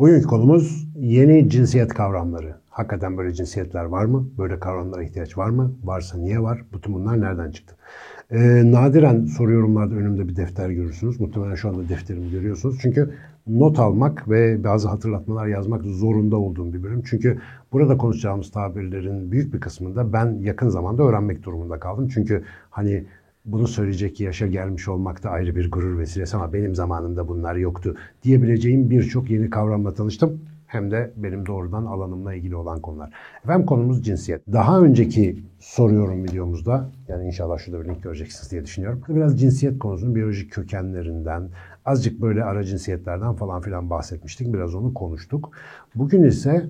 Bugünkü konumuz yeni cinsiyet kavramları. Hakikaten böyle cinsiyetler var mı? Böyle kavramlara ihtiyaç var mı? Varsa niye var? Bütün bunlar nereden çıktı? Ee, nadiren soru yorumlarda önümde bir defter görürsünüz. Muhtemelen şu anda defterimi görüyorsunuz. Çünkü not almak ve bazı hatırlatmalar yazmak zorunda olduğum bir bölüm. Çünkü burada konuşacağımız tabirlerin büyük bir kısmında ben yakın zamanda öğrenmek durumunda kaldım. Çünkü hani bunu söyleyecek yaşa gelmiş olmak da ayrı bir gurur vesilesi ama benim zamanımda bunlar yoktu diyebileceğim birçok yeni kavramla tanıştım. Hem de benim doğrudan alanımla ilgili olan konular. Efendim konumuz cinsiyet. Daha önceki soruyorum videomuzda, yani inşallah şurada bir link göreceksiniz diye düşünüyorum. Biraz cinsiyet konusunun biyolojik kökenlerinden, azıcık böyle ara cinsiyetlerden falan filan bahsetmiştik. Biraz onu konuştuk. Bugün ise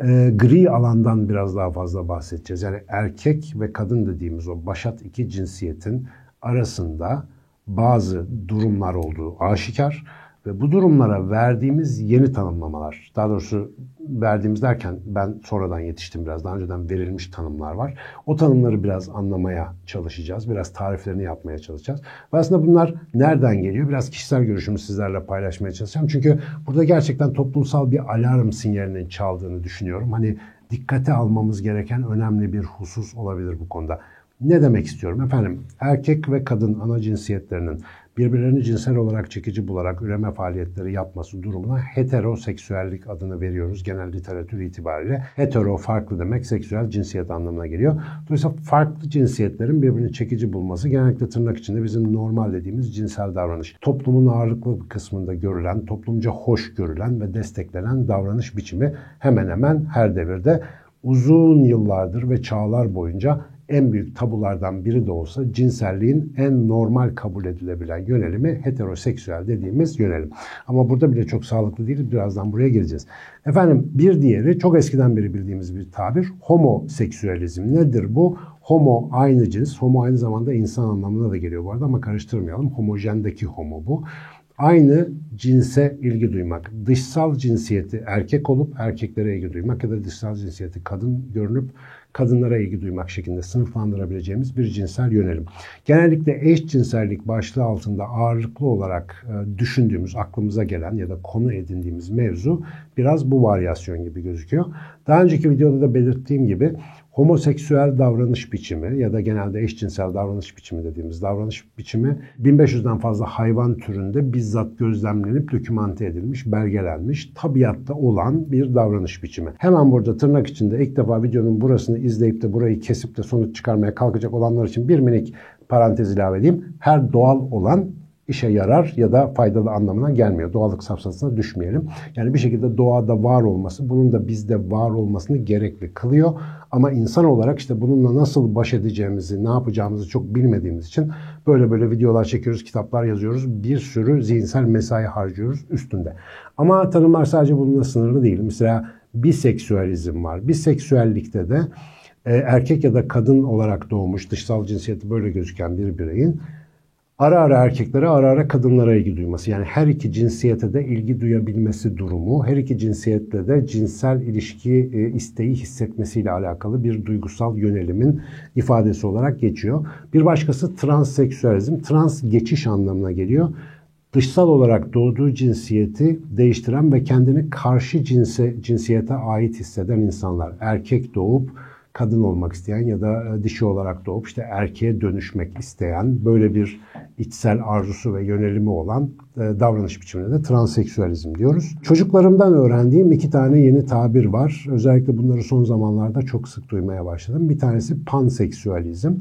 e, gri alandan biraz daha fazla bahsedeceğiz. Yani erkek ve kadın dediğimiz o başat iki cinsiyetin arasında bazı durumlar olduğu aşikar ve bu durumlara verdiğimiz yeni tanımlamalar, daha doğrusu verdiğimiz derken ben sonradan yetiştim biraz, daha önceden verilmiş tanımlar var. O tanımları biraz anlamaya çalışacağız, biraz tariflerini yapmaya çalışacağız. Ve aslında bunlar nereden geliyor? Biraz kişisel görüşümü sizlerle paylaşmaya çalışacağım. Çünkü burada gerçekten toplumsal bir alarm sinyalinin çaldığını düşünüyorum. Hani dikkate almamız gereken önemli bir husus olabilir bu konuda. Ne demek istiyorum? Efendim erkek ve kadın ana cinsiyetlerinin birbirlerini cinsel olarak çekici bularak üreme faaliyetleri yapması durumuna heteroseksüellik adını veriyoruz genel literatür itibariyle. Hetero farklı demek seksüel cinsiyet anlamına geliyor. Dolayısıyla farklı cinsiyetlerin birbirini çekici bulması genellikle tırnak içinde bizim normal dediğimiz cinsel davranış. Toplumun ağırlıklı bir kısmında görülen, toplumca hoş görülen ve desteklenen davranış biçimi hemen hemen her devirde uzun yıllardır ve çağlar boyunca en büyük tabulardan biri de olsa cinselliğin en normal kabul edilebilen yönelimi heteroseksüel dediğimiz yönelim. Ama burada bile çok sağlıklı değil. Birazdan buraya geleceğiz. Efendim bir diğeri çok eskiden beri bildiğimiz bir tabir homoseksüelizm. Nedir bu? Homo aynı cins. Homo aynı zamanda insan anlamına da geliyor bu arada ama karıştırmayalım. Homojendeki homo bu aynı cinse ilgi duymak. Dışsal cinsiyeti erkek olup erkeklere ilgi duymak ya da dışsal cinsiyeti kadın görünüp kadınlara ilgi duymak şeklinde sınıflandırabileceğimiz bir cinsel yönelim. Genellikle eşcinsellik başlığı altında ağırlıklı olarak e, düşündüğümüz, aklımıza gelen ya da konu edindiğimiz mevzu biraz bu varyasyon gibi gözüküyor. Daha önceki videoda da belirttiğim gibi homoseksüel davranış biçimi ya da genelde eşcinsel davranış biçimi dediğimiz davranış biçimi 1500'den fazla hayvan türünde bizzat gözlemlenip dokümante edilmiş, belgelenmiş, tabiatta olan bir davranış biçimi. Hemen burada tırnak içinde ilk defa videonun burasını izleyip de burayı kesip de sonuç çıkarmaya kalkacak olanlar için bir minik parantez ilave edeyim. Her doğal olan işe yarar ya da faydalı anlamına gelmiyor. Doğallık safsasına düşmeyelim. Yani bir şekilde doğada var olması, bunun da bizde var olmasını gerekli kılıyor. Ama insan olarak işte bununla nasıl baş edeceğimizi, ne yapacağımızı çok bilmediğimiz için böyle böyle videolar çekiyoruz, kitaplar yazıyoruz. Bir sürü zihinsel mesai harcıyoruz üstünde. Ama tanımlar sadece bununla sınırlı değil. Mesela biseksüelizm var. Biseksüellikte de e, erkek ya da kadın olarak doğmuş, dışsal cinsiyeti böyle gözüken bir bireyin ara ara erkeklere ara ara kadınlara ilgi duyması. Yani her iki cinsiyete de ilgi duyabilmesi durumu, her iki cinsiyetle de cinsel ilişki e, isteği hissetmesiyle alakalı bir duygusal yönelimin ifadesi olarak geçiyor. Bir başkası transseksüelizm, trans geçiş anlamına geliyor. Dışsal olarak doğduğu cinsiyeti değiştiren ve kendini karşı cinse, cinsiyete ait hisseden insanlar. Erkek doğup kadın olmak isteyen ya da e, dişi olarak doğup işte erkeğe dönüşmek isteyen böyle bir içsel arzusu ve yönelimi olan e, davranış biçimine de transseksüelizm diyoruz. Çocuklarımdan öğrendiğim iki tane yeni tabir var. Özellikle bunları son zamanlarda çok sık duymaya başladım. Bir tanesi panseksüelizm.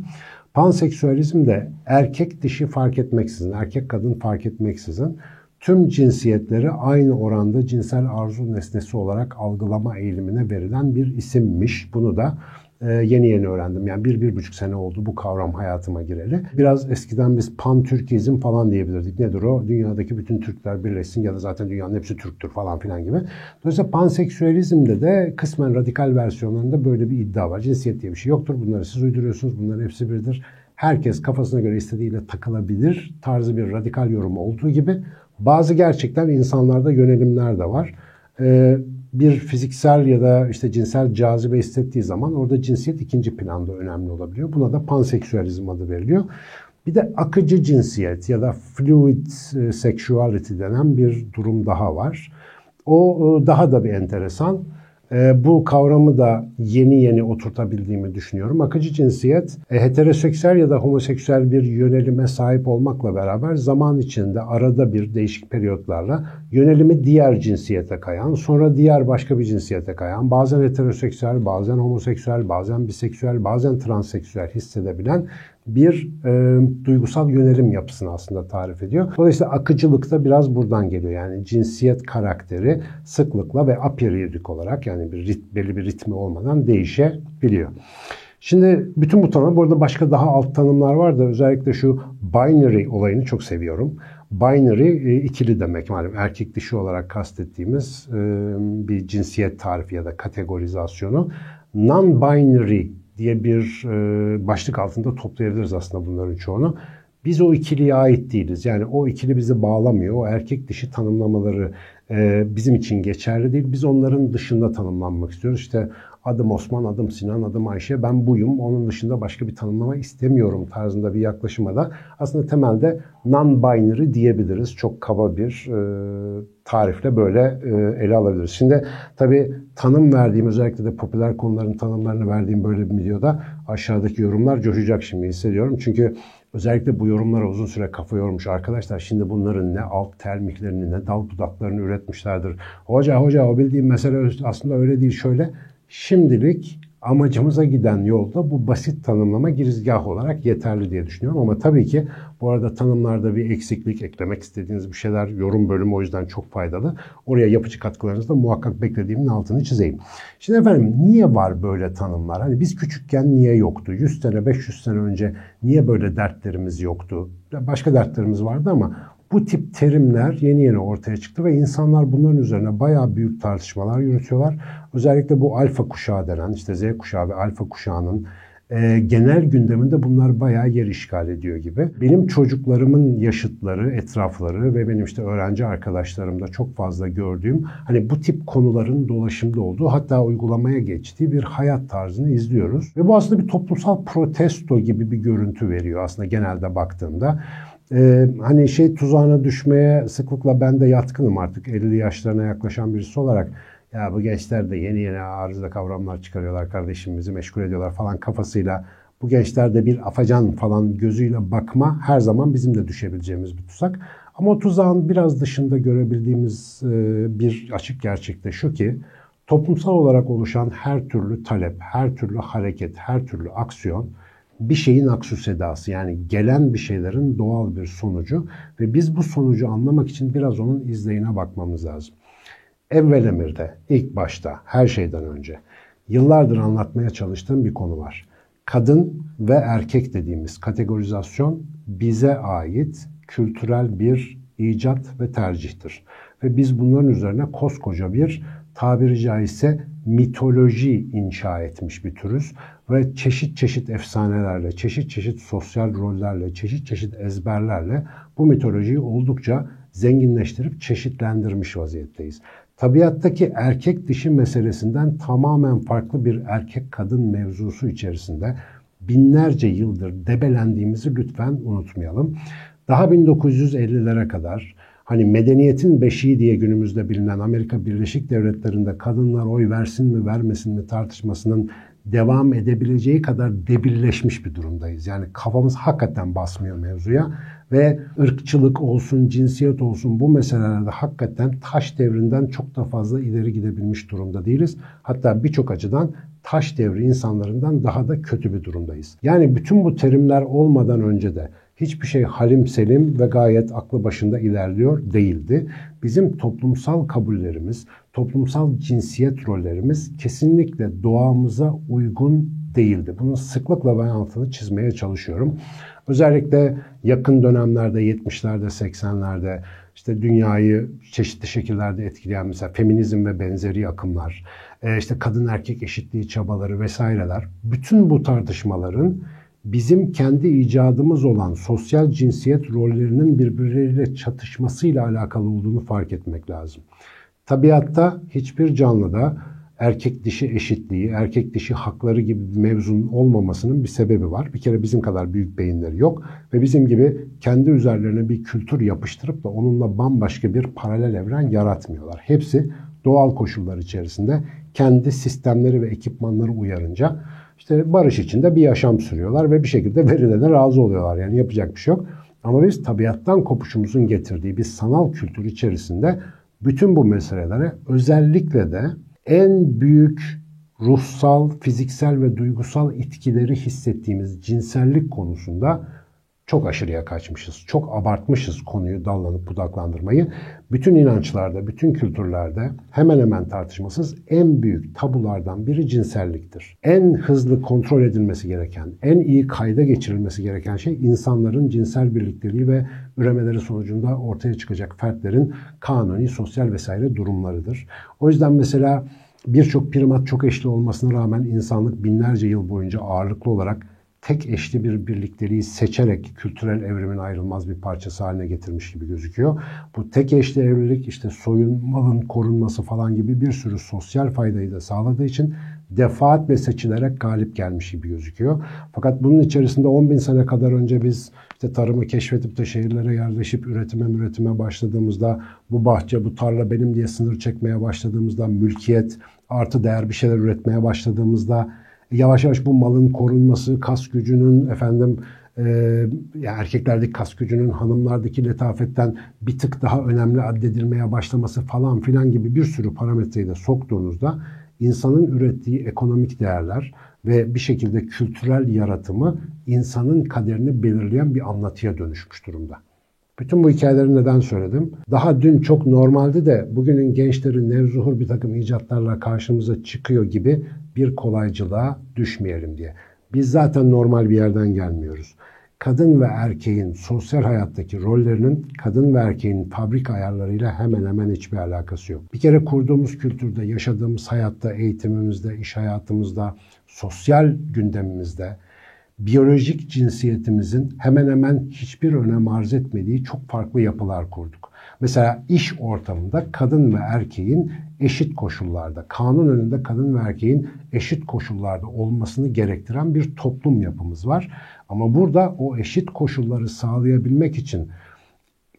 Panseksüelizm de erkek dişi fark etmeksizin, erkek kadın fark etmeksizin tüm cinsiyetleri aynı oranda cinsel arzu nesnesi olarak algılama eğilimine verilen bir isimmiş. Bunu da e, yeni yeni öğrendim. Yani bir, bir buçuk sene oldu bu kavram hayatıma gireli. Biraz eskiden biz pan-Türkizm falan diyebilirdik. Nedir o? Dünyadaki bütün Türkler birleşsin ya da zaten dünyanın hepsi Türktür falan filan gibi. Dolayısıyla panseksüelizmde de kısmen radikal versiyonlarında böyle bir iddia var. Cinsiyet diye bir şey yoktur. Bunları siz uyduruyorsunuz. Bunların hepsi birdir herkes kafasına göre istediğiyle takılabilir tarzı bir radikal yorum olduğu gibi bazı gerçekten insanlarda yönelimler de var. Ee, bir fiziksel ya da işte cinsel cazibe hissettiği zaman orada cinsiyet ikinci planda önemli olabiliyor. Buna da panseksüalizm adı veriliyor. Bir de akıcı cinsiyet ya da fluid e, sexuality denen bir durum daha var. O e, daha da bir enteresan. E, bu kavramı da yeni yeni oturtabildiğimi düşünüyorum. Akıcı cinsiyet heteroseksüel ya da homoseksüel bir yönelime sahip olmakla beraber zaman içinde arada bir değişik periyotlarla yönelimi diğer cinsiyete kayan, sonra diğer başka bir cinsiyete kayan, bazen heteroseksüel, bazen homoseksüel, bazen biseksüel, bazen transseksüel hissedebilen bir e, duygusal yönelim yapısını aslında tarif ediyor. Dolayısıyla akıcılık da biraz buradan geliyor. Yani cinsiyet karakteri sıklıkla ve aperiyodik olarak yani bir rit, belli bir ritmi olmadan değişebiliyor. Şimdi bütün bu tanım, burada başka daha alt tanımlar var da özellikle şu binary olayını çok seviyorum. Binary e, ikili demek malum erkek dişi olarak kastettiğimiz e, bir cinsiyet tarifi ya da kategorizasyonu. Non-binary diye bir e, başlık altında toplayabiliriz aslında bunların çoğunu. Biz o ikiliye ait değiliz. Yani o ikili bizi bağlamıyor. O erkek dişi tanımlamaları e, bizim için geçerli değil. Biz onların dışında tanımlanmak istiyoruz. İşte adım Osman, adım Sinan, adım Ayşe, ben buyum, onun dışında başka bir tanımlama istemiyorum tarzında bir yaklaşıma da aslında temelde non-binary diyebiliriz. Çok kaba bir e, tarifle böyle e, ele alabiliriz. Şimdi tabii tanım verdiğim, özellikle de popüler konuların tanımlarını verdiğim böyle bir videoda aşağıdaki yorumlar coşacak şimdi hissediyorum. Çünkü Özellikle bu yorumlara uzun süre kafa yormuş arkadaşlar. Şimdi bunların ne alt termiklerini ne dal budaklarını üretmişlerdir. Hoca hoca o bildiğim mesele aslında öyle değil şöyle. Şimdilik amacımıza giden yolda bu basit tanımlama girizgah olarak yeterli diye düşünüyorum. Ama tabii ki bu arada tanımlarda bir eksiklik, eklemek istediğiniz bir şeyler, yorum bölümü o yüzden çok faydalı. Oraya yapıcı katkılarınızı da muhakkak beklediğimin altını çizeyim. Şimdi efendim niye var böyle tanımlar? Hani biz küçükken niye yoktu? 100 sene, 500 sene önce niye böyle dertlerimiz yoktu? Başka dertlerimiz vardı ama bu tip terimler yeni yeni ortaya çıktı ve insanlar bunların üzerine bayağı büyük tartışmalar yürütüyorlar. Özellikle bu alfa kuşağı denen işte Z kuşağı ve alfa kuşağının e, genel gündeminde bunlar bayağı yer işgal ediyor gibi. Benim çocuklarımın yaşıtları, etrafları ve benim işte öğrenci arkadaşlarımda çok fazla gördüğüm hani bu tip konuların dolaşımda olduğu hatta uygulamaya geçtiği bir hayat tarzını izliyoruz. Ve bu aslında bir toplumsal protesto gibi bir görüntü veriyor aslında genelde baktığımda. Ee, hani şey tuzağına düşmeye sıklıkla ben de yatkınım artık 50 yaşlarına yaklaşan birisi olarak. Ya bu gençler de yeni yeni arıza kavramlar çıkarıyorlar kardeşim bizi meşgul ediyorlar falan kafasıyla. Bu gençlerde bir afacan falan gözüyle bakma her zaman bizim de düşebileceğimiz bir tuzak. Ama o tuzağın biraz dışında görebildiğimiz e, bir açık gerçekte şu ki toplumsal olarak oluşan her türlü talep, her türlü hareket, her türlü aksiyon bir şeyin aksu sedası yani gelen bir şeylerin doğal bir sonucu ve biz bu sonucu anlamak için biraz onun izleyine bakmamız lazım. Evvel emirde, ilk başta, her şeyden önce yıllardır anlatmaya çalıştığım bir konu var. Kadın ve erkek dediğimiz kategorizasyon bize ait kültürel bir icat ve tercihtir. Ve biz bunların üzerine koskoca bir tabiri caizse mitoloji inşa etmiş bir türüz ve çeşit çeşit efsanelerle, çeşit çeşit sosyal rollerle, çeşit çeşit ezberlerle bu mitolojiyi oldukça zenginleştirip çeşitlendirmiş vaziyetteyiz. Tabiattaki erkek dişi meselesinden tamamen farklı bir erkek kadın mevzusu içerisinde binlerce yıldır debelendiğimizi lütfen unutmayalım. Daha 1950'lere kadar hani medeniyetin beşiği diye günümüzde bilinen Amerika Birleşik Devletleri'nde kadınlar oy versin mi vermesin mi tartışmasının devam edebileceği kadar debilleşmiş bir durumdayız. Yani kafamız hakikaten basmıyor mevzuya ve ırkçılık olsun, cinsiyet olsun bu meselelerde hakikaten taş devrinden çok da fazla ileri gidebilmiş durumda değiliz. Hatta birçok açıdan taş devri insanlarından daha da kötü bir durumdayız. Yani bütün bu terimler olmadan önce de hiçbir şey halim selim ve gayet aklı başında ilerliyor değildi. Bizim toplumsal kabullerimiz, toplumsal cinsiyet rollerimiz kesinlikle doğamıza uygun değildi. Bunu sıklıkla ben altını çizmeye çalışıyorum. Özellikle yakın dönemlerde 70'lerde 80'lerde işte dünyayı çeşitli şekillerde etkileyen mesela feminizm ve benzeri akımlar, e, işte kadın erkek eşitliği çabaları vesaireler bütün bu tartışmaların bizim kendi icadımız olan sosyal cinsiyet rollerinin birbirleriyle çatışmasıyla alakalı olduğunu fark etmek lazım. Tabiatta hiçbir canlıda erkek dişi eşitliği, erkek dişi hakları gibi bir mevzunun olmamasının bir sebebi var. Bir kere bizim kadar büyük beyinleri yok ve bizim gibi kendi üzerlerine bir kültür yapıştırıp da onunla bambaşka bir paralel evren yaratmıyorlar. Hepsi doğal koşullar içerisinde kendi sistemleri ve ekipmanları uyarınca işte barış içinde bir yaşam sürüyorlar ve bir şekilde verilene razı oluyorlar. Yani yapacak bir şey yok. Ama biz tabiattan kopuşumuzun getirdiği bir sanal kültür içerisinde bütün bu meselelere özellikle de en büyük ruhsal, fiziksel ve duygusal itkileri hissettiğimiz cinsellik konusunda çok aşırıya kaçmışız. Çok abartmışız konuyu dallanıp budaklandırmayı. Bütün inançlarda, bütün kültürlerde hemen hemen tartışmasız en büyük tabulardan biri cinselliktir. En hızlı kontrol edilmesi gereken, en iyi kayda geçirilmesi gereken şey insanların cinsel birlikteliği ve üremeleri sonucunda ortaya çıkacak fertlerin kanuni, sosyal vesaire durumlarıdır. O yüzden mesela birçok primat çok eşli olmasına rağmen insanlık binlerce yıl boyunca ağırlıklı olarak tek eşli bir birlikteliği seçerek kültürel evrimin ayrılmaz bir parçası haline getirmiş gibi gözüküyor. Bu tek eşli evlilik işte soyun, malın korunması falan gibi bir sürü sosyal faydayı da sağladığı için defaatle seçilerek galip gelmiş gibi gözüküyor. Fakat bunun içerisinde 10 bin sene kadar önce biz işte tarımı keşfedip de şehirlere yerleşip üretime üretime başladığımızda bu bahçe, bu tarla benim diye sınır çekmeye başladığımızda mülkiyet, artı değer bir şeyler üretmeye başladığımızda yavaş yavaş bu malın korunması, kas gücünün efendim e, erkeklerdeki kas gücünün hanımlardaki letafetten bir tık daha önemli addedilmeye başlaması falan filan gibi bir sürü parametreyi de soktuğunuzda insanın ürettiği ekonomik değerler ve bir şekilde kültürel yaratımı insanın kaderini belirleyen bir anlatıya dönüşmüş durumda. Bütün bu hikayeleri neden söyledim? Daha dün çok normaldi de bugünün gençleri nevzuhur bir takım icatlarla karşımıza çıkıyor gibi bir kolaycılığa düşmeyelim diye. Biz zaten normal bir yerden gelmiyoruz. Kadın ve erkeğin sosyal hayattaki rollerinin kadın ve erkeğin fabrik ayarlarıyla hemen hemen hiçbir alakası yok. Bir kere kurduğumuz kültürde, yaşadığımız hayatta, eğitimimizde, iş hayatımızda, sosyal gündemimizde biyolojik cinsiyetimizin hemen hemen hiçbir önem arz etmediği çok farklı yapılar kurduk. Mesela iş ortamında kadın ve erkeğin eşit koşullarda, kanun önünde kadın ve erkeğin eşit koşullarda olmasını gerektiren bir toplum yapımız var. Ama burada o eşit koşulları sağlayabilmek için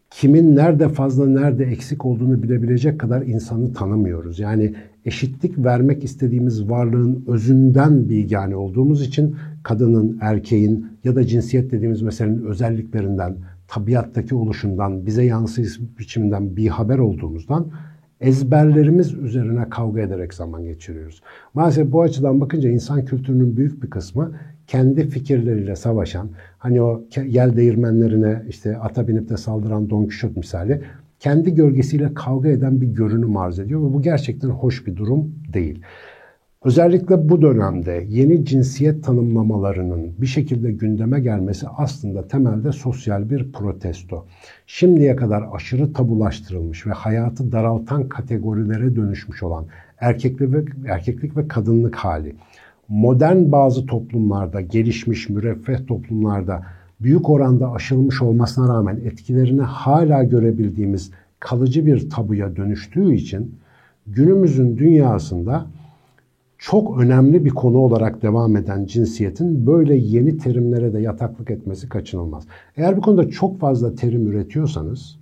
kimin nerede fazla nerede eksik olduğunu bilebilecek kadar insanı tanımıyoruz. Yani eşitlik vermek istediğimiz varlığın özünden bilgani olduğumuz için kadının, erkeğin ya da cinsiyet dediğimiz meselenin özelliklerinden, tabiattaki oluşundan, bize yansıyış biçiminden bir haber olduğumuzdan ezberlerimiz üzerine kavga ederek zaman geçiriyoruz. Maalesef bu açıdan bakınca insan kültürünün büyük bir kısmı kendi fikirleriyle savaşan, hani o yel değirmenlerine işte ata binip de saldıran Don Quixote misali kendi gölgesiyle kavga eden bir görünüm arz ediyor ve bu gerçekten hoş bir durum değil. Özellikle bu dönemde yeni cinsiyet tanımlamalarının bir şekilde gündeme gelmesi aslında temelde sosyal bir protesto. Şimdiye kadar aşırı tabulaştırılmış ve hayatı daraltan kategorilere dönüşmüş olan erkeklik ve, erkeklik ve kadınlık hali, modern bazı toplumlarda, gelişmiş müreffeh toplumlarda büyük oranda aşılmış olmasına rağmen etkilerini hala görebildiğimiz kalıcı bir tabuya dönüştüğü için günümüzün dünyasında çok önemli bir konu olarak devam eden cinsiyetin böyle yeni terimlere de yataklık etmesi kaçınılmaz. Eğer bir konuda çok fazla terim üretiyorsanız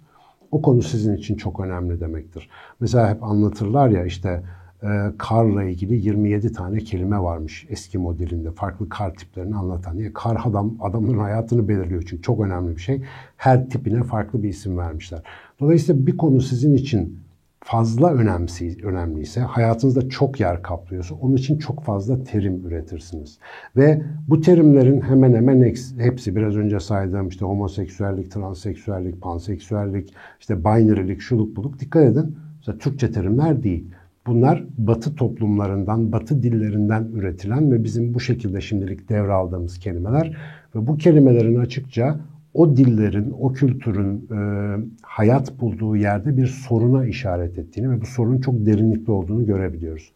o konu sizin için çok önemli demektir. Mesela hep anlatırlar ya işte e, karla ilgili 27 tane kelime varmış eski modelinde. Farklı kar tiplerini anlatan. Yani kar adam adamın hayatını belirliyor çünkü çok önemli bir şey. Her tipine farklı bir isim vermişler. Dolayısıyla bir konu sizin için fazla önemsi, önemliyse, hayatınızda çok yer kaplıyorsa onun için çok fazla terim üretirsiniz. Ve bu terimlerin hemen hemen hepsi biraz önce saydığım işte homoseksüellik, transseksüellik, panseksüellik, işte binarylik, şuluk buluk dikkat edin. Mesela Türkçe terimler değil. Bunlar batı toplumlarından, batı dillerinden üretilen ve bizim bu şekilde şimdilik devraldığımız kelimeler. Ve bu kelimelerin açıkça o dillerin, o kültürün e, hayat bulduğu yerde bir soruna işaret ettiğini ve bu sorunun çok derinlikli olduğunu görebiliyoruz.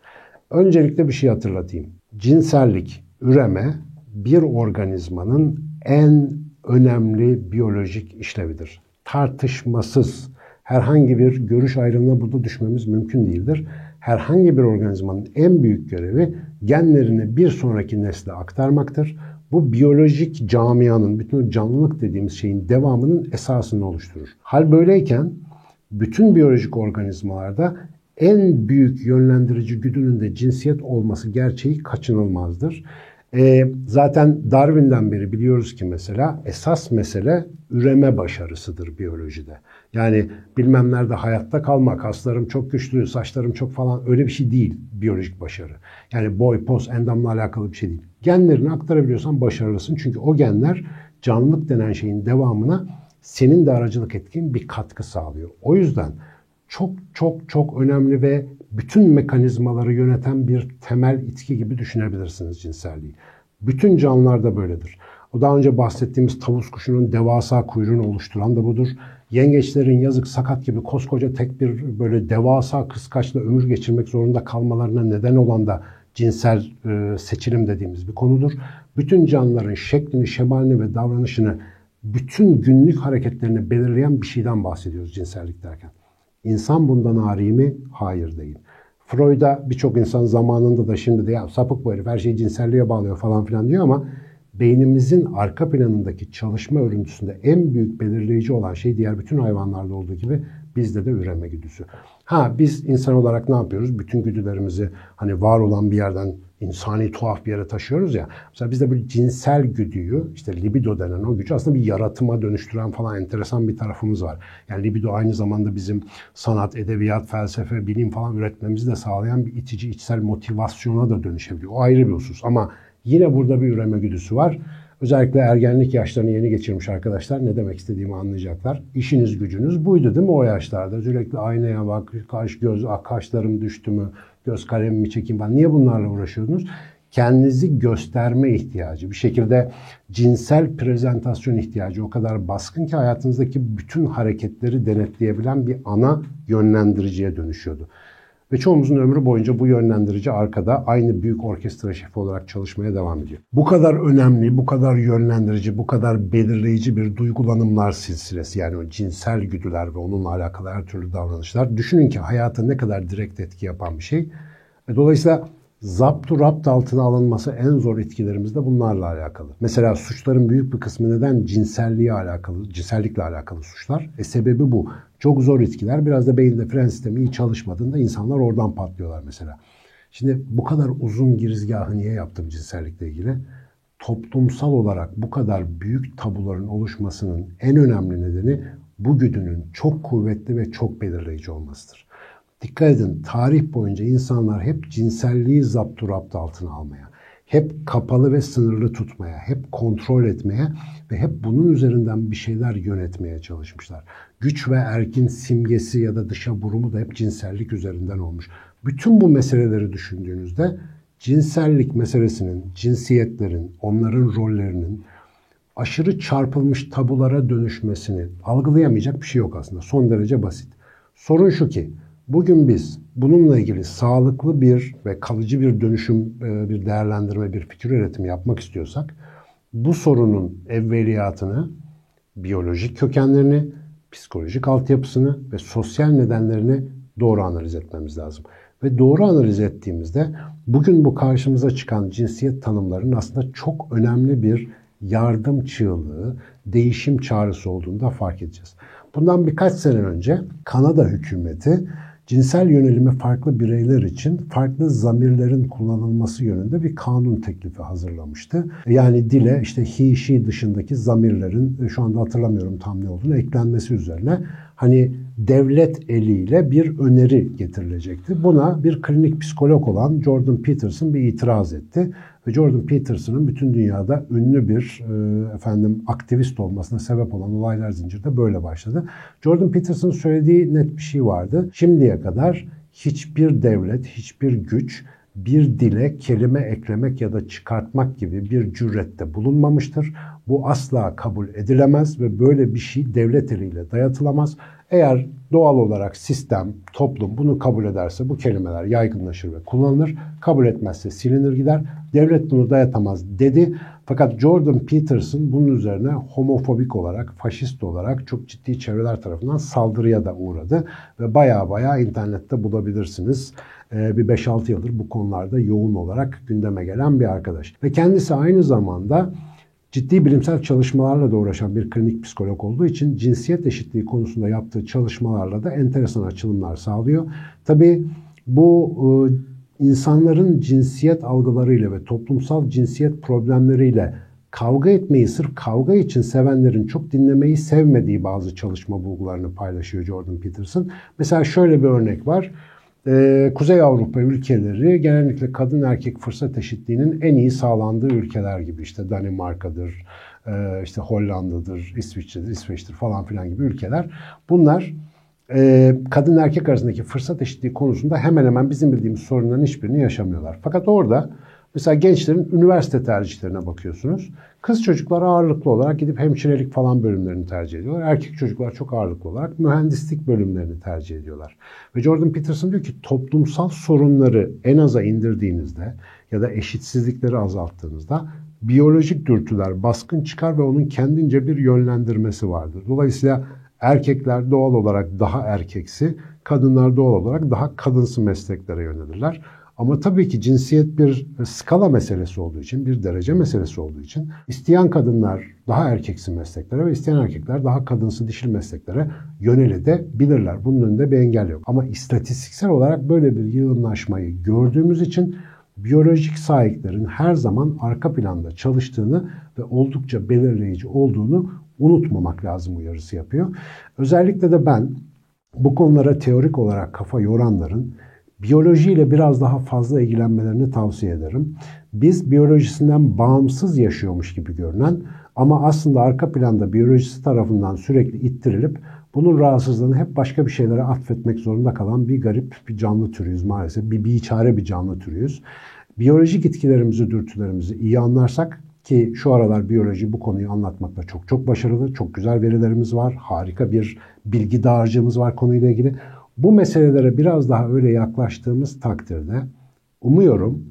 Öncelikle bir şey hatırlatayım. Cinsellik, üreme bir organizmanın en önemli biyolojik işlevidir. Tartışmasız herhangi bir görüş ayrımına burada düşmemiz mümkün değildir. Herhangi bir organizmanın en büyük görevi genlerini bir sonraki nesle aktarmaktır. Bu biyolojik camianın, bütün canlılık dediğimiz şeyin devamının esasını oluşturur. Hal böyleyken bütün biyolojik organizmalarda en büyük yönlendirici güdünün de cinsiyet olması gerçeği kaçınılmazdır. E, zaten Darwin'den beri biliyoruz ki mesela esas mesele üreme başarısıdır biyolojide. Yani bilmem nerede hayatta kalmak, kaslarım çok güçlü, saçlarım çok falan öyle bir şey değil biyolojik başarı. Yani boy, poz, endamla alakalı bir şey değil. Genlerini aktarabiliyorsan başarılısın. Çünkü o genler canlılık denen şeyin devamına senin de aracılık ettiğin bir katkı sağlıyor. O yüzden çok çok çok önemli ve bütün mekanizmaları yöneten bir temel itki gibi düşünebilirsiniz cinselliği. Bütün canlılar da böyledir. O daha önce bahsettiğimiz tavus kuşunun devasa kuyruğunu oluşturan da budur. Yengeçlerin yazık sakat gibi koskoca tek bir böyle devasa kıskaçla ömür geçirmek zorunda kalmalarına neden olan da cinsel e, seçilim dediğimiz bir konudur. Bütün canlıların şeklini, şemalini ve davranışını bütün günlük hareketlerini belirleyen bir şeyden bahsediyoruz cinsellik derken. İnsan bundan ari mi? Hayır değil. Freud'a birçok insan zamanında da şimdi de ya sapık bu herif her şeyi cinselliğe bağlıyor falan filan diyor ama beynimizin arka planındaki çalışma örüntüsünde en büyük belirleyici olan şey diğer bütün hayvanlarda olduğu gibi bizde de üreme güdüsü. Ha biz insan olarak ne yapıyoruz? Bütün güdülerimizi hani var olan bir yerden insani tuhaf bir yere taşıyoruz ya. Mesela bizde bir cinsel güdüyü, işte libido denen o gücü aslında bir yaratıma dönüştüren falan enteresan bir tarafımız var. Yani libido aynı zamanda bizim sanat, edebiyat, felsefe, bilim falan üretmemizi de sağlayan bir itici içsel motivasyona da dönüşebiliyor. O ayrı bir husus ama yine burada bir üreme güdüsü var. Özellikle ergenlik yaşlarını yeni geçirmiş arkadaşlar ne demek istediğimi anlayacaklar. İşiniz gücünüz buydu değil mi o yaşlarda? Sürekli aynaya bak, kaş göz, ah, kaşlarım düştü mü, göz kalemimi çekeyim ben. Niye bunlarla uğraşıyordunuz? Kendinizi gösterme ihtiyacı, bir şekilde cinsel prezentasyon ihtiyacı o kadar baskın ki hayatınızdaki bütün hareketleri denetleyebilen bir ana yönlendiriciye dönüşüyordu. Ve çoğumuzun ömrü boyunca bu yönlendirici arkada aynı büyük orkestra şefi olarak çalışmaya devam ediyor. Bu kadar önemli, bu kadar yönlendirici, bu kadar belirleyici bir duygulanımlar silsilesi yani o cinsel güdüler ve onunla alakalı her türlü davranışlar. Düşünün ki hayata ne kadar direkt etki yapan bir şey. Ve dolayısıyla zaptu rapt altına alınması en zor etkilerimiz de bunlarla alakalı. Mesela suçların büyük bir kısmı neden cinselliğe alakalı, cinsellikle alakalı suçlar. E sebebi bu. Çok zor etkiler. Biraz da beyinde fren sistemi iyi çalışmadığında insanlar oradan patlıyorlar mesela. Şimdi bu kadar uzun girizgahı niye yaptım cinsellikle ilgili? Toplumsal olarak bu kadar büyük tabuların oluşmasının en önemli nedeni bu güdünün çok kuvvetli ve çok belirleyici olmasıdır. Dikkat edin tarih boyunca insanlar hep cinselliği zapturapt altına almaya, hep kapalı ve sınırlı tutmaya, hep kontrol etmeye ve hep bunun üzerinden bir şeyler yönetmeye çalışmışlar. Güç ve erkin simgesi ya da dışa vurumu da hep cinsellik üzerinden olmuş. Bütün bu meseleleri düşündüğünüzde cinsellik meselesinin, cinsiyetlerin, onların rollerinin aşırı çarpılmış tabulara dönüşmesini algılayamayacak bir şey yok aslında. Son derece basit. Sorun şu ki Bugün biz bununla ilgili sağlıklı bir ve kalıcı bir dönüşüm, e, bir değerlendirme, bir fikir üretimi yapmak istiyorsak bu sorunun evveliyatını, biyolojik kökenlerini, psikolojik altyapısını ve sosyal nedenlerini doğru analiz etmemiz lazım. Ve doğru analiz ettiğimizde bugün bu karşımıza çıkan cinsiyet tanımlarının aslında çok önemli bir yardım çığlığı, değişim çağrısı olduğunu da fark edeceğiz. Bundan birkaç sene önce Kanada hükümeti cinsel yönelimi farklı bireyler için farklı zamirlerin kullanılması yönünde bir kanun teklifi hazırlamıştı. Yani dile işte he, she dışındaki zamirlerin şu anda hatırlamıyorum tam ne olduğunu eklenmesi üzerine hani devlet eliyle bir öneri getirilecekti. Buna bir klinik psikolog olan Jordan Peterson bir itiraz etti ve Jordan Peterson'ın bütün dünyada ünlü bir e, efendim aktivist olmasına sebep olan olaylar zinciri de böyle başladı. Jordan Peterson'ın söylediği net bir şey vardı. Şimdiye kadar hiçbir devlet, hiçbir güç bir dile kelime eklemek ya da çıkartmak gibi bir cürette bulunmamıştır. Bu asla kabul edilemez ve böyle bir şey devlet eliyle dayatılamaz. Eğer doğal olarak sistem, toplum bunu kabul ederse bu kelimeler yaygınlaşır ve kullanılır. Kabul etmezse silinir gider. Devlet bunu dayatamaz dedi Fakat Jordan Peterson bunun üzerine homofobik olarak, faşist olarak çok ciddi çevreler tarafından saldırıya da uğradı. Ve baya baya internette bulabilirsiniz. Ee, bir 5-6 yıldır bu konularda yoğun olarak gündeme gelen bir arkadaş. Ve kendisi aynı zamanda ciddi bilimsel çalışmalarla da uğraşan bir klinik psikolog olduğu için cinsiyet eşitliği konusunda yaptığı çalışmalarla da enteresan açılımlar sağlıyor. Tabii bu e, insanların cinsiyet algılarıyla ve toplumsal cinsiyet problemleriyle kavga etmeyi sırf kavga için sevenlerin çok dinlemeyi sevmediği bazı çalışma bulgularını paylaşıyor Jordan Peterson. Mesela şöyle bir örnek var. Ee, Kuzey Avrupa ülkeleri genellikle kadın erkek fırsat eşitliğinin en iyi sağlandığı ülkeler gibi işte Danimarka'dır, e, işte Hollanda'dır, İsviçre'dir, İsveç'tir falan filan gibi ülkeler. Bunlar e, kadın erkek arasındaki fırsat eşitliği konusunda hemen hemen bizim bildiğimiz sorunların hiçbirini yaşamıyorlar. Fakat orada mesela gençlerin üniversite tercihlerine bakıyorsunuz. Kız çocuklar ağırlıklı olarak gidip hemşirelik falan bölümlerini tercih ediyorlar. Erkek çocuklar çok ağırlıklı olarak mühendislik bölümlerini tercih ediyorlar. Ve Jordan Peterson diyor ki toplumsal sorunları en aza indirdiğinizde ya da eşitsizlikleri azalttığınızda biyolojik dürtüler baskın çıkar ve onun kendince bir yönlendirmesi vardır. Dolayısıyla Erkekler doğal olarak daha erkeksi, kadınlar doğal olarak daha kadınsı mesleklere yönelirler. Ama tabii ki cinsiyet bir skala meselesi olduğu için, bir derece meselesi olduğu için isteyen kadınlar daha erkeksi mesleklere ve isteyen erkekler daha kadınsı dişil mesleklere yönelebilirler. Bunun önünde bir engel yok. Ama istatistiksel olarak böyle bir yığınlaşmayı gördüğümüz için biyolojik sahiplerin her zaman arka planda çalıştığını ve oldukça belirleyici olduğunu unutmamak lazım uyarısı yapıyor. Özellikle de ben bu konulara teorik olarak kafa yoranların biyolojiyle biraz daha fazla ilgilenmelerini tavsiye ederim. Biz biyolojisinden bağımsız yaşıyormuş gibi görünen ama aslında arka planda biyolojisi tarafından sürekli ittirilip bunun rahatsızlığını hep başka bir şeylere atfetmek zorunda kalan bir garip bir canlı türüyüz maalesef. Bir biçare bir canlı türüyüz. Biyolojik itkilerimizi, dürtülerimizi iyi anlarsak ki şu aralar biyoloji bu konuyu anlatmakta çok çok başarılı. Çok güzel verilerimiz var. Harika bir bilgi dağarcığımız var konuyla ilgili. Bu meselelere biraz daha öyle yaklaştığımız takdirde umuyorum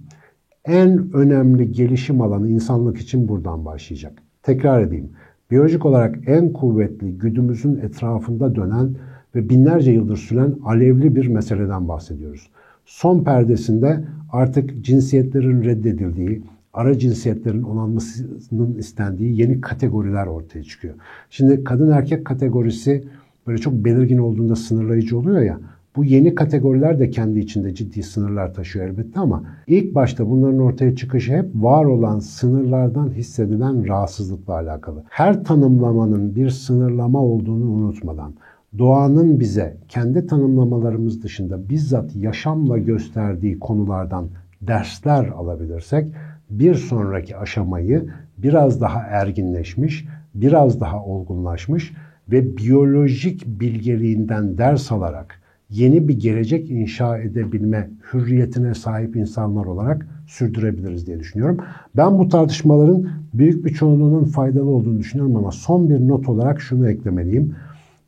en önemli gelişim alanı insanlık için buradan başlayacak. Tekrar edeyim. Biyolojik olarak en kuvvetli güdümüzün etrafında dönen ve binlerce yıldır süren alevli bir meseleden bahsediyoruz. Son perdesinde artık cinsiyetlerin reddedildiği, ara cinsiyetlerin onanmasının istendiği yeni kategoriler ortaya çıkıyor. Şimdi kadın erkek kategorisi böyle çok belirgin olduğunda sınırlayıcı oluyor ya. Bu yeni kategoriler de kendi içinde ciddi sınırlar taşıyor elbette ama ilk başta bunların ortaya çıkışı hep var olan sınırlardan hissedilen rahatsızlıkla alakalı. Her tanımlamanın bir sınırlama olduğunu unutmadan doğanın bize kendi tanımlamalarımız dışında bizzat yaşamla gösterdiği konulardan dersler alabilirsek bir sonraki aşamayı biraz daha erginleşmiş, biraz daha olgunlaşmış ve biyolojik bilgeliğinden ders alarak yeni bir gelecek inşa edebilme hürriyetine sahip insanlar olarak sürdürebiliriz diye düşünüyorum. Ben bu tartışmaların büyük bir çoğunluğunun faydalı olduğunu düşünüyorum ama son bir not olarak şunu eklemeliyim.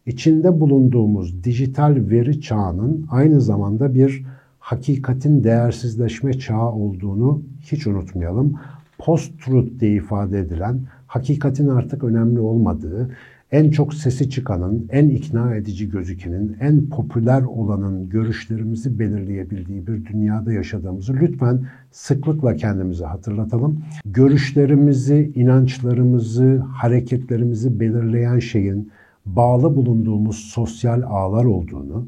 İçinde bulunduğumuz dijital veri çağının aynı zamanda bir hakikatin değersizleşme çağı olduğunu hiç unutmayalım. Post-truth diye ifade edilen, hakikatin artık önemli olmadığı, en çok sesi çıkanın, en ikna edici gözükenin, en popüler olanın görüşlerimizi belirleyebildiği bir dünyada yaşadığımızı lütfen sıklıkla kendimize hatırlatalım. Görüşlerimizi, inançlarımızı, hareketlerimizi belirleyen şeyin bağlı bulunduğumuz sosyal ağlar olduğunu,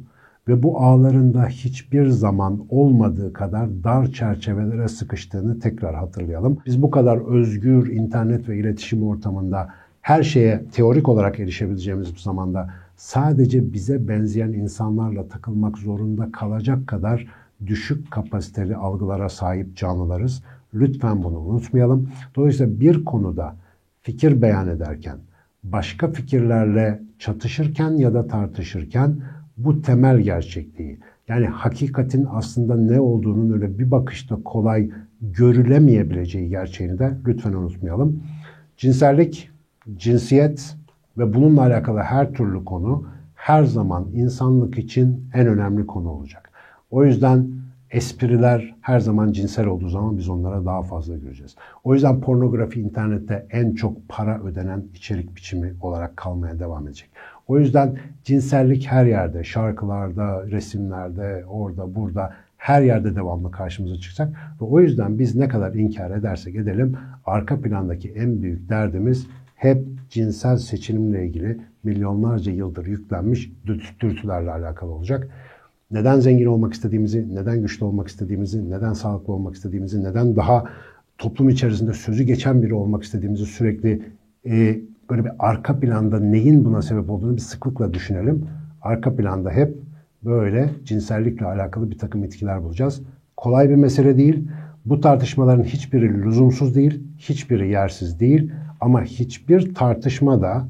ve bu ağlarında hiçbir zaman olmadığı kadar dar çerçevelere sıkıştığını tekrar hatırlayalım. Biz bu kadar özgür internet ve iletişim ortamında her şeye teorik olarak erişebileceğimiz bu zamanda sadece bize benzeyen insanlarla takılmak zorunda kalacak kadar düşük kapasiteli algılara sahip canlılarız. Lütfen bunu unutmayalım. Dolayısıyla bir konuda fikir beyan ederken, başka fikirlerle çatışırken ya da tartışırken bu temel gerçekliği yani hakikatin aslında ne olduğunun öyle bir bakışta kolay görülemeyebileceği gerçeğini de lütfen unutmayalım. Cinsellik, cinsiyet ve bununla alakalı her türlü konu her zaman insanlık için en önemli konu olacak. O yüzden espriler her zaman cinsel olduğu zaman biz onlara daha fazla göreceğiz. O yüzden pornografi internette en çok para ödenen içerik biçimi olarak kalmaya devam edecek. O yüzden cinsellik her yerde, şarkılarda, resimlerde, orada, burada her yerde devamlı karşımıza çıkacak. Ve o yüzden biz ne kadar inkar edersek edelim arka plandaki en büyük derdimiz hep cinsel seçilimle ilgili milyonlarca yıldır yüklenmiş dürtülerle alakalı olacak. Neden zengin olmak istediğimizi, neden güçlü olmak istediğimizi, neden sağlıklı olmak istediğimizi, neden daha toplum içerisinde sözü geçen biri olmak istediğimizi sürekli e, böyle bir arka planda neyin buna sebep olduğunu bir sıklıkla düşünelim. Arka planda hep böyle cinsellikle alakalı bir takım etkiler bulacağız. Kolay bir mesele değil. Bu tartışmaların hiçbiri lüzumsuz değil, hiçbiri yersiz değil ama hiçbir tartışma da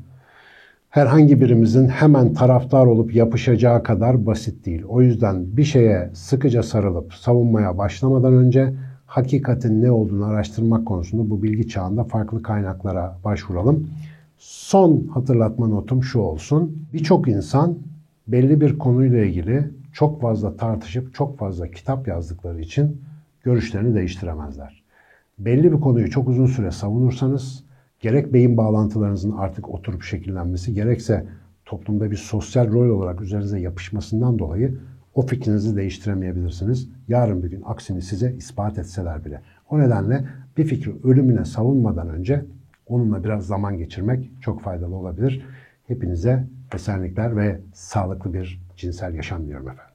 herhangi birimizin hemen taraftar olup yapışacağı kadar basit değil. O yüzden bir şeye sıkıca sarılıp savunmaya başlamadan önce hakikatin ne olduğunu araştırmak konusunda bu bilgi çağında farklı kaynaklara başvuralım. Son hatırlatma notum şu olsun. Birçok insan belli bir konuyla ilgili çok fazla tartışıp çok fazla kitap yazdıkları için görüşlerini değiştiremezler. Belli bir konuyu çok uzun süre savunursanız gerek beyin bağlantılarınızın artık oturup şekillenmesi gerekse toplumda bir sosyal rol olarak üzerinize yapışmasından dolayı o fikrinizi değiştiremeyebilirsiniz. Yarın bir gün aksini size ispat etseler bile. O nedenle bir fikri ölümüne savunmadan önce onunla biraz zaman geçirmek çok faydalı olabilir. Hepinize esenlikler ve sağlıklı bir cinsel yaşam diliyorum efendim.